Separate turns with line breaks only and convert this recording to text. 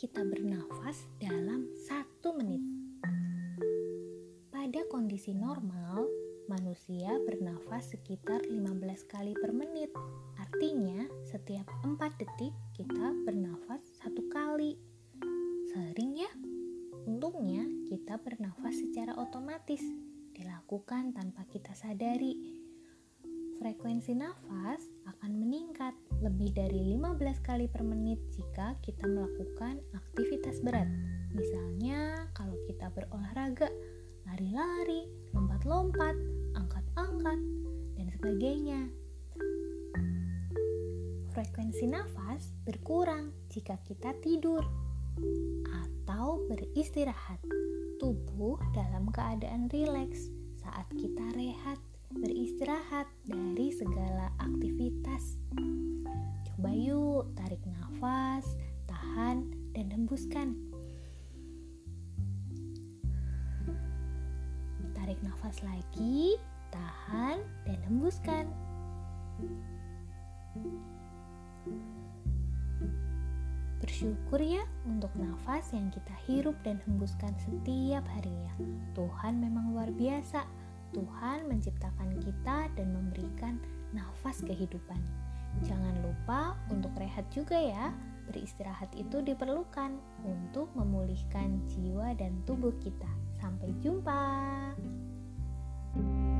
kita bernafas dalam satu menit. Pada kondisi normal, manusia bernafas sekitar 15 kali per menit. Artinya, setiap 4 detik kita bernafas satu kali. Sering ya? Untungnya kita bernafas secara otomatis, dilakukan tanpa kita sadari Frekuensi nafas akan meningkat lebih dari 15 kali per menit jika kita melakukan aktivitas berat. Misalnya, kalau kita berolahraga, lari-lari, lompat-lompat, angkat-angkat, dan sebagainya. Frekuensi nafas berkurang jika kita tidur atau beristirahat. Tubuh dalam keadaan rileks saat kita segala aktivitas. Coba yuk tarik nafas, tahan, dan hembuskan. Tarik nafas lagi, tahan, dan hembuskan. Bersyukur ya untuk nafas yang kita hirup dan hembuskan setiap harinya. Tuhan memang luar biasa. Tuhan menciptakan kita dan memberikan nafas kehidupan. Jangan lupa untuk rehat juga ya. Beristirahat itu diperlukan untuk memulihkan jiwa dan tubuh kita. Sampai jumpa. thank you